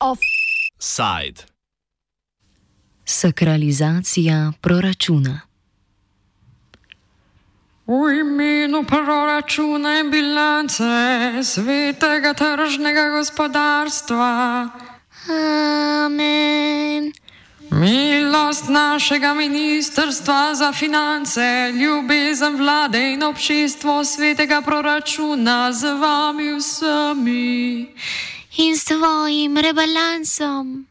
Offside. Sakralizacija proračuna. V imenu proračuna in bilance svetega tržnega gospodarstva. Amen. Milost našega ministrstva za finance, ljubezen vlade in občestvo svetega proračuna z vami vsemi. In s tvojim rebalansom.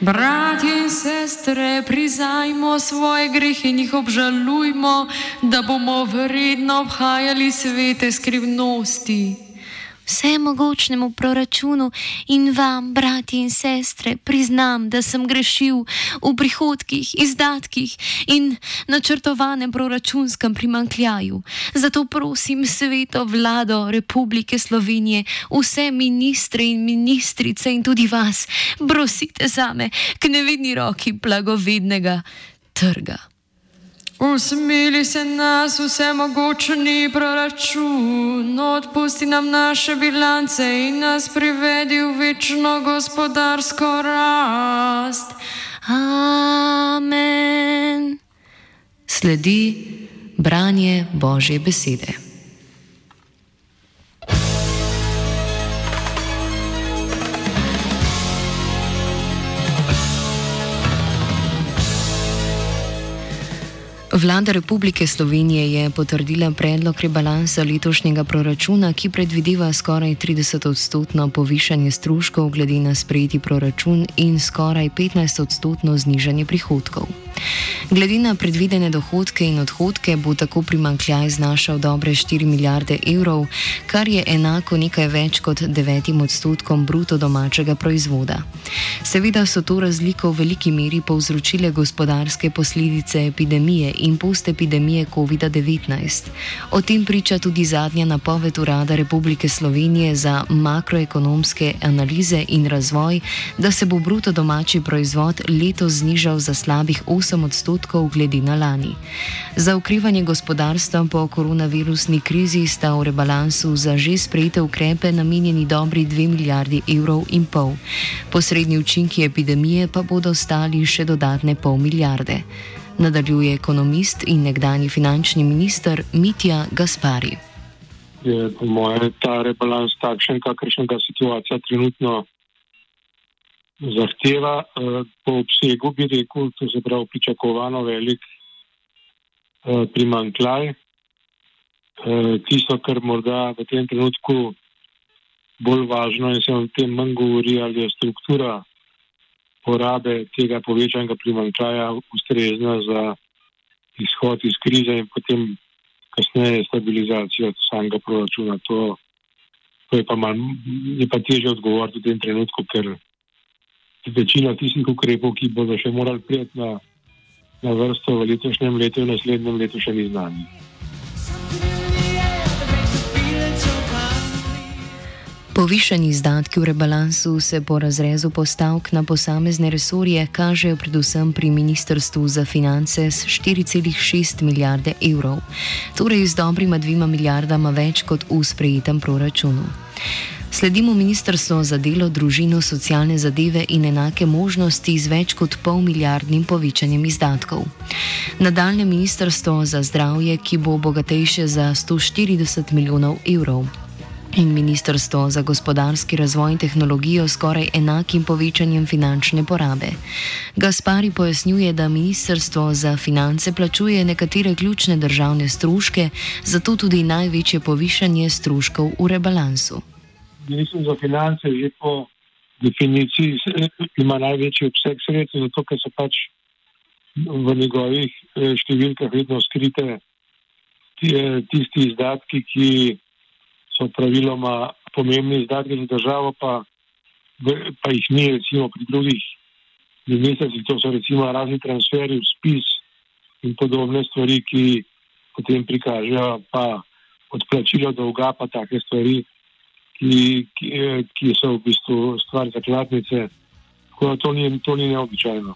Bratje in sestre, priznajmo svoje grehe in jih obžalujmo, da bomo vredno obhajali svete skrivnosti. Vsemogočnemu proračunu in vam, bratje in sestre, priznam, da sem grešil v prihodkih, izdatkih in načrtovanem proračunskem primankljaju. Zato prosim sveto vlado Republike Slovenije, vse ministre in ministrice in tudi vas, prosite za me k nevidni roki blagovednega trga. Usmili se nas vsemogočni proračun, odpusti nam naše bilance in nas privedi v večno gospodarsko rast. Amen. Sledi branje Božje besede. Vlada Republike Slovenije je potrdila predlog rebalansa letošnjega proračuna, ki predvideva skoraj 30 odstotno povišanje stroškov glede na sprejeti proračun in skoraj 15 odstotno znižanje prihodkov. Glede na predvidene dohodke in odhodke bo tako primankljaj znašal dobre 4 milijarde evrov, kar je enako nekaj več kot 9 odstotkom bruto domačega proizvoda. Seveda so to razliko v veliki meri povzročile gospodarske posledice epidemije in postepidemije COVID-19. O tem priča tudi zadnja napoved Urada Republike Slovenije za makroekonomske analize in razvoj, da se bo bruto domači proizvod letos znižal za slabih 8 odstotkov glede na lani. Za ukrivanje gospodarstva po koronavirusni krizi sta v rebalansu za že sprejete ukrepe namenjeni dobri 2 milijardi evrov in pol. Posrednji učinki epidemije pa bodo stali še dodatne pol milijarde nadaljuje ekonomist in nekdani finančni minister Mitja Gaspari. Je po mojem ta rebalans takšen, kakršnega situacija trenutno zahteva. Eh, po obsegu bi rekel, to se pravi pričakovano velik eh, primankljaj. Eh, tisto, kar morda v tem trenutku bolj važno in se o tem manj govori, ali je struktura porabe tega povečanega primankljaja ustrezna za izhod iz krize in potem kasneje stabilizacijo samega proračuna. To, to je pa, mal, je pa teže odgovoriti v tem trenutku, ker večina tistih ukrepov, ki bodo še morali prijeti na, na vrsto v letošnjem letu in naslednjem letu, še ni znanih. Povišeni izdatki v rebalansu se po razrezu postavk na posamezne resorje kažejo predvsem pri Ministrstvu za finance s 4,6 milijarde evrov, torej z dobrima dvima milijardama več kot v sprejetem proračunu. Sledimo Ministrstvo za delo, družino, socialne zadeve in enake možnosti z več kot pol milijardnim povečanjem izdatkov. Nadaljne Ministrstvo za zdravje, ki bo bogatejše za 140 milijonov evrov in Ministrstvo za gospodarski razvoj in tehnologijo skoraj enakim povečanjem finančne porabe. Gaspari pojasnjuje, da Ministrstvo za finance plačuje nekatere ključne državne stroške, zato tudi največje povišanje stroškov v rebalansu. Ministrstvo za finance že po definiciji ima največji obseg sredstev, zato ker so pač v njegovih eh, številkah vedno skrite tisti izdatki, ki so praviloma pomembni izdatki za državo, pa, pa jih ni recimo pri drugih ministrstvih, to so recimo razni transferi spis in podobne stvari, ki potem prikažejo pa odplačilo dolga, pa take stvari, ki, ki, ki so v bistvu stvar zakladnice, tako da to ni, to ni neobičajno.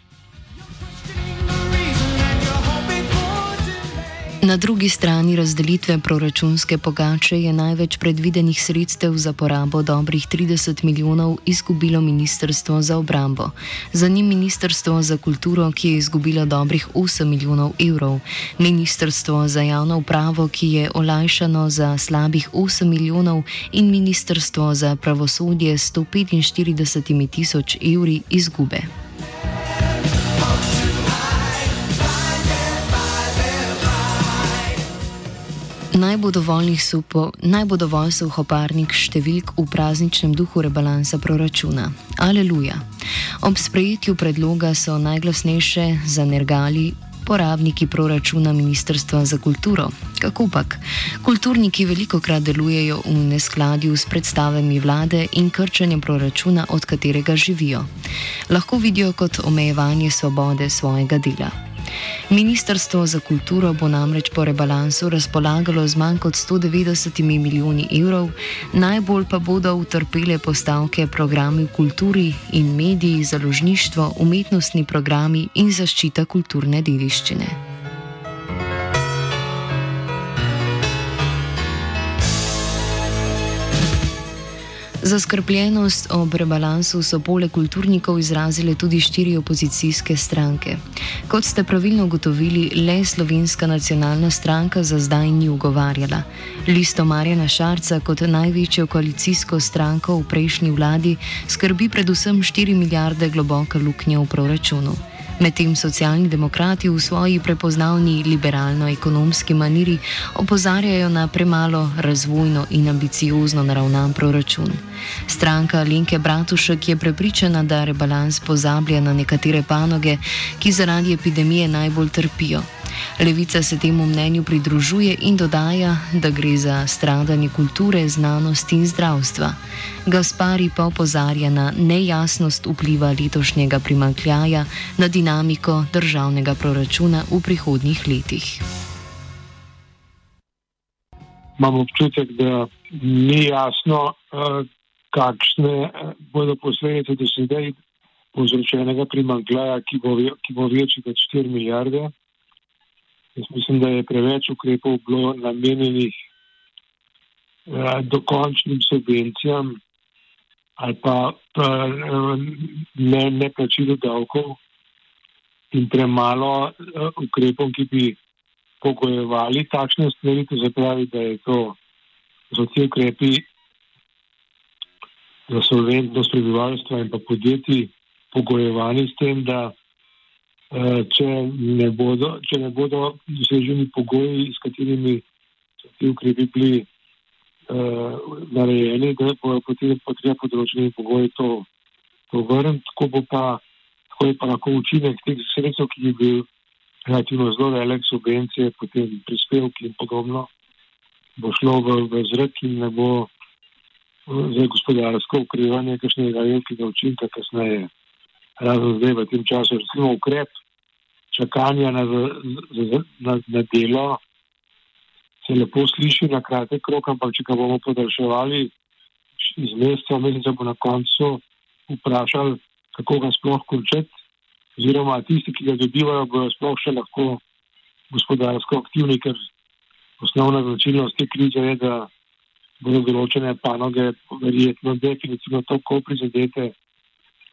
Na drugi strani razdelitve proračunske pogače je največ predvidenih sredstev za porabo dobrih 30 milijonov izgubilo Ministrstvo za obrambo. Za njim Ministrstvo za kulturo, ki je izgubilo dobrih 8 milijonov evrov, Ministrstvo za javno upravo, ki je olajšano za slabih 8 milijonov in Ministrstvo za pravosodje s 145 tisoč evri izgube. Naj bo dovolj suhoparnik številk v prazničnem duhu rebalansa proračuna. Aleluja. Ob sprejetju predloga so najglasnejše zanergali porabniki proračuna Ministrstva za kulturo. Kako pak? Kulturniki veliko krat delujejo v neskladju s predstavami vlade in krčenjem proračuna, od katerega živijo. Lahko vidijo kot omejevanje svobode svojega dela. Ministrstvo za kulturo bo namreč po rebalansu razpolagalo z manj kot 190 milijoni evrov, najbolj pa bodo utrpele postavke programi v kulturi in mediji, založništvo, umetnostni programi in zaščita kulturne dediščine. Zaskrbljenost ob rebalansu so poleg kulturnikov izrazile tudi štiri opozicijske stranke. Kot ste pravilno ugotovili, le slovenska nacionalna stranka za zdaj ni ugovarjala. Listo Marjana Šarca kot največjo koalicijsko stranko v prejšnji vladi skrbi predvsem 4 milijarde globoka luknja v proračunu. Medtem socialni demokrati v svoji prepoznavni liberalno-ekonomski maniri opozarjajo na premalo razvojno in ambiciozno naravnan proračun. Stranka Linke Bratušek je prepričana, da rebalans pozablja na nekatere panoge, ki zaradi epidemije najbolj trpijo. Levica se temu mnenju pridružuje in dodaja, da gre za stradanje kulture, znanosti in zdravstva. Gaspari pa opozarja na nejasnost vpliva letošnjega primankljaja na dinamiko državnega proračuna v prihodnjih letih. Imam občutek, da ni jasno, eh, kakšne eh, bodo posledice dosedaj povzročenega primankljaja, ki bo večji kot 4 milijarde. Jaz mislim, da je preveč ukrepov bilo namenjenih eh, dokončnim subvencijam ali pa, eh, ne, ne plačilu davkov in premalo eh, ukrepov, ki bi pogojevali takšne stvari, to se pravi, da je to za te ukrepi za solventnost prebivalstva in pa podjetij pogojevani s tem, da če ne bodo, če ne bodo doseženi pogoji, s katerimi so ti ukrepi bili uh, narejeni, da bo potem potreba področeni pogoji to, to vrniti. Tako bo pa, tako je pa lahko učinek teh sredstev, ki bi bil relativno zelo velik, subvencije, potem prispevki in podobno, bo šlo v, v zrak in ne bo eh, za gospodarsko ukrivanje kakšnega velikega učinka kasneje razen zdaj v tem času, recimo ukrep čakanja na, na, na delo, se lepo sliši na kratek rok, ampak če ga bomo podaljševali iz meseca v mesec, bo na koncu vprašali, kako ga sploh končati, oziroma tisti, ki ga dobivajo, bodo sploh še lahko gospodarsko aktivni, ker osnovna značilnost te krize je, da bodo določene panoge verjetno definitivno tako prizadete,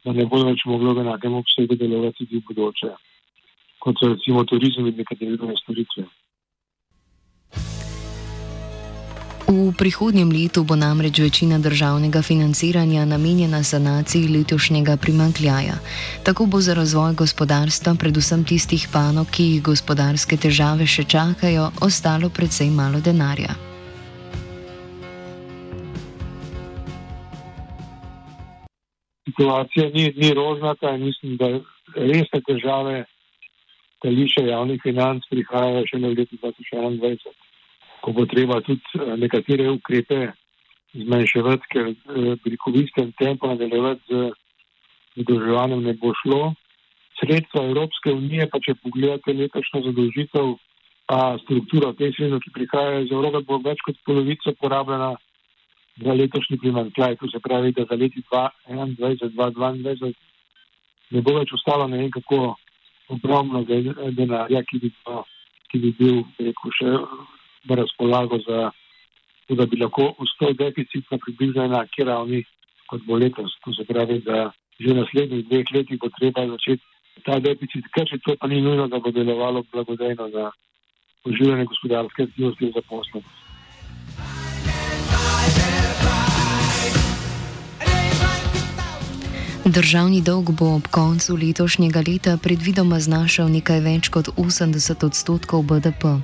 da ne bodo več mogli v enakem obsegu delovati tudi v bodoče, kot so recimo turizem in nekatere druge storitve. V prihodnjem letu bo namreč večina državnega financiranja namenjena sanaciji letošnjega primankljaja. Tako bo za razvoj gospodarstva, predvsem tistih panov, ki jih gospodarske težave še čakajo, ostalo predvsej malo denarja. Situacija ni, ni rožnata in mislim, da resne težave stališča javnih financ prihajajo še v letu 2021, ko bo treba tudi eh, nekatere ukrepe zmanjševati, ker pri eh, kovistem tempo nadaljevati z zadolževanjem ne bo šlo. Sredstva Evropske unije, pa če pogledate letošnjo zadolžitev, pa strukturo teh sredstev, ki prihajajo iz Evrope, bo več kot polovico porabljena za letošnji primankljaj, to se pravi, da za leti 2021-2022 ne bo več ostalo ne vem kako ogromno denarja, ki, ki bi bil rekel, še v razpolago, za, da bi lahko uspel deficit na približno enaki ravni, kot bo letos. To se pravi, da že v naslednjih dveh letih bo treba začeti ta deficit krčiti, to pa ni nujno, da bo delovalo blagodejno za uživanje gospodarske aktivnosti in zaposlenosti. Državni dolg bo ob koncu letošnjega leta predvidoma znašal nekaj več kot 80 odstotkov BDP,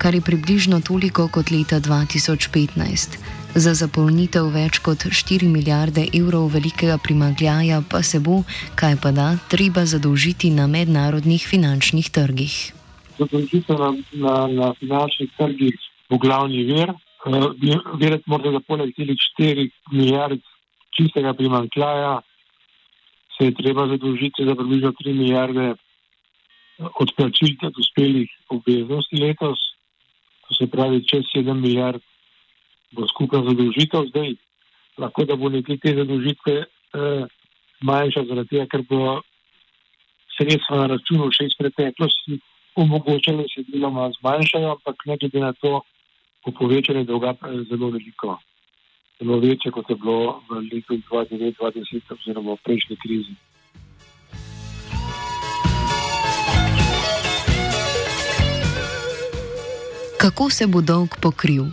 kar je približno toliko kot leta 2015. Za zapolnitev več kot 4 milijarde evrov velikega primagljaja pa se bo, kaj pa da, treba zadolžiti na mednarodnih finančnih trgih. Zadolžitev na, na, na finančnih trgih bo glavni vir. Uh, Verjeti morate, da poleg teh 4 milijard čistega primankljaja se je treba zadolžiti za približno 3 milijarde odplačil uspelih obveznosti letos, to se pravi čez 7 milijard bo skupna zadolžitev zdaj. Lahko da bo nekaj te zadolžitve eh, manjša, zaradi tega, ker bo sredstva na računu še iz preteklosti omogočale, da se deloma zmanjšajo, ampak ne glede na to, bo povečanje dolga zelo veliko zelo večje, kot je bilo v letu 2009-2010 oziroma v prejšnji krizi. Kako se bo dolg pokril?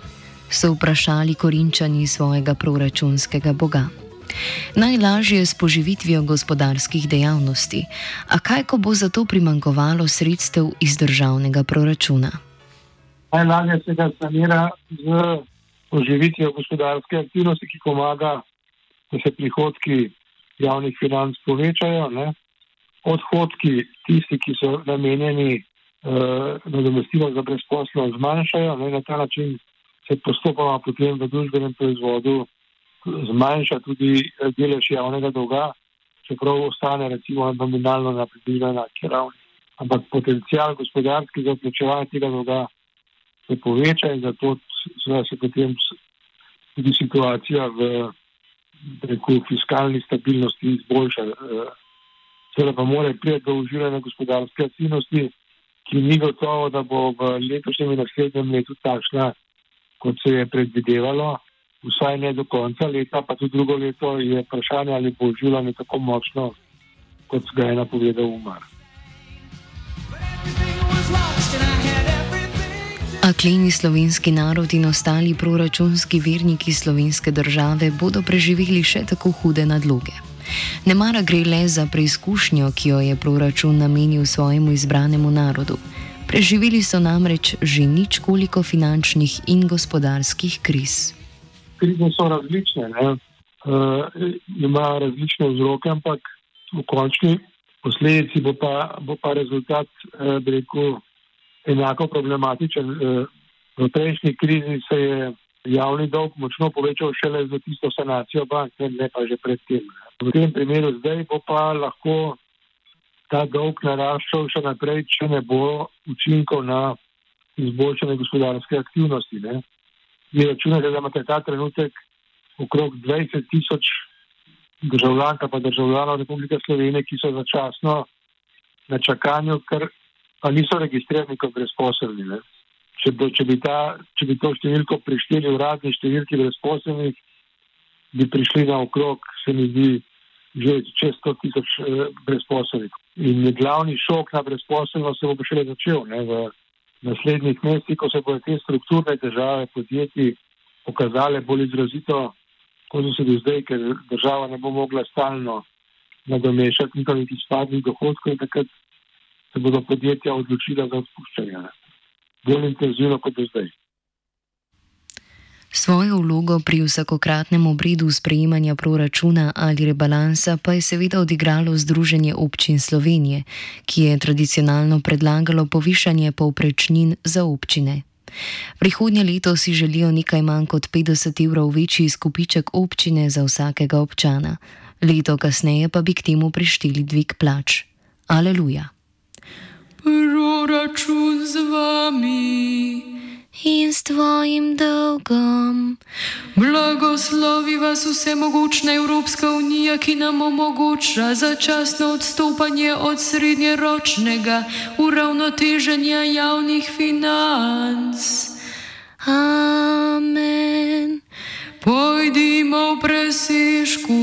So vprašali korinčani svojega proračunskega boga. Najlažje je s poživitvijo gospodarskih dejavnosti, a kaj, ko bo za to primankovalo sredstev iz državnega proračuna? Najlažje se ga sanira z oživitvijo gospodarske aktivnosti, ki pomaga, da se prihodki javnih financ povečajo. Ne? Odhodki, tisti, ki so namenjeni uh, nadomestilu za brezposlo, zmanjšajo. Ne? Na ta način se postopoma potem v družbenem proizvodu zmanjša tudi eh, delež javnega dolga, čeprav ostane recimo nominalno na približno enaki ravni. Ampak potencial gospodarskega odplačevanja tega dolga se poveča in zato se potem tudi situacija v reku, fiskalni stabilnosti izboljša. Eh, seveda pa mora priti do uživanja gospodarske aktivnosti, ki ni gotovo, da bo v letošnjem in naslednjem letu takšna, kot se je predvidevalo. Vsaj ne do konca leta, pa tudi drugo leto je vprašanje, ali bo uživanje tako močno, kot ga je napovedal Umar. Kleni slovenski narod in ostali proračunski verniki slovenske države bodo preživeli še tako hude nadloge. Ne mara gre le za preizkušnjo, ki jo je proračun namenil svojemu izbranemu narodu. Preživeli so namreč že nič koliko finančnih in gospodarskih kriz. Krize so različne, uh, imajo različne vzroke, ampak v končni posledici bo pa, bo pa rezultat, uh, bi rekel, enako problematičen. Eh, v prejšnji krizi se je javni dolg močno povečal šele za tisto sanacijo bank, ne pa že predtem. V tem primeru zdaj bo pa lahko ta dolg naraščal še naprej, če ne bo učinkov na izboljšanje gospodarske aktivnosti. Ne. Vi računate, da imate ta trenutek okrog 20 tisoč državljank pa državljanov Republike Slovenije, ki so začasno na čakanju, ker pa niso registrirani kot brezposobni. Če, če, če bi to številko prišteli uradni številki brezposobnih, bi prišli na okrog, se mi zdi, že čez 100 tisoč eh, brezposobnih. In glavni šok na brezposobnost se bo šele začel ne, v naslednjih mesecih, ko se bodo te strukturne težave podjetij pokazale bolj izrazito, kot so se do zdaj, ker država ne bo mogla stalno nadomešati njihovih izpadnih dohodkov in takrat se bodo podjetja odločila za odpuščanje. Bolj intenzivno kot do zdaj. Svojo vlogo pri vsakokratnem obredu sprejemanja proračuna ali rebalansa pa je seveda odigralo Združenje občin Slovenije, ki je tradicionalno predlagalo povišanje povprečnin za občine. Prihodnje leto si želijo nekaj manj kot 50 evrov večji izkupiček občine za vsakega občana, leto kasneje pa bi k temu prišteli dvig plač. Aleluja proračun z vami in s tvojim dolgom. Blagoslovi vas vsemogočna Evropska unija, ki nam omogoča začasno odstopanje od srednjeročnega uravnoteženja javnih financ. Amen. Pojdimo v presežku,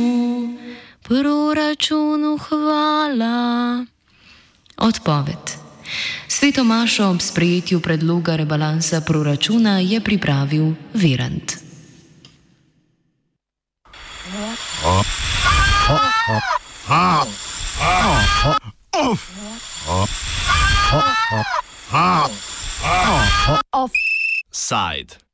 proračunu hvala. Odpoved. Sveto Mašo ob sprejetju predloga rebalansa proračuna je pripravil Virant. Offside.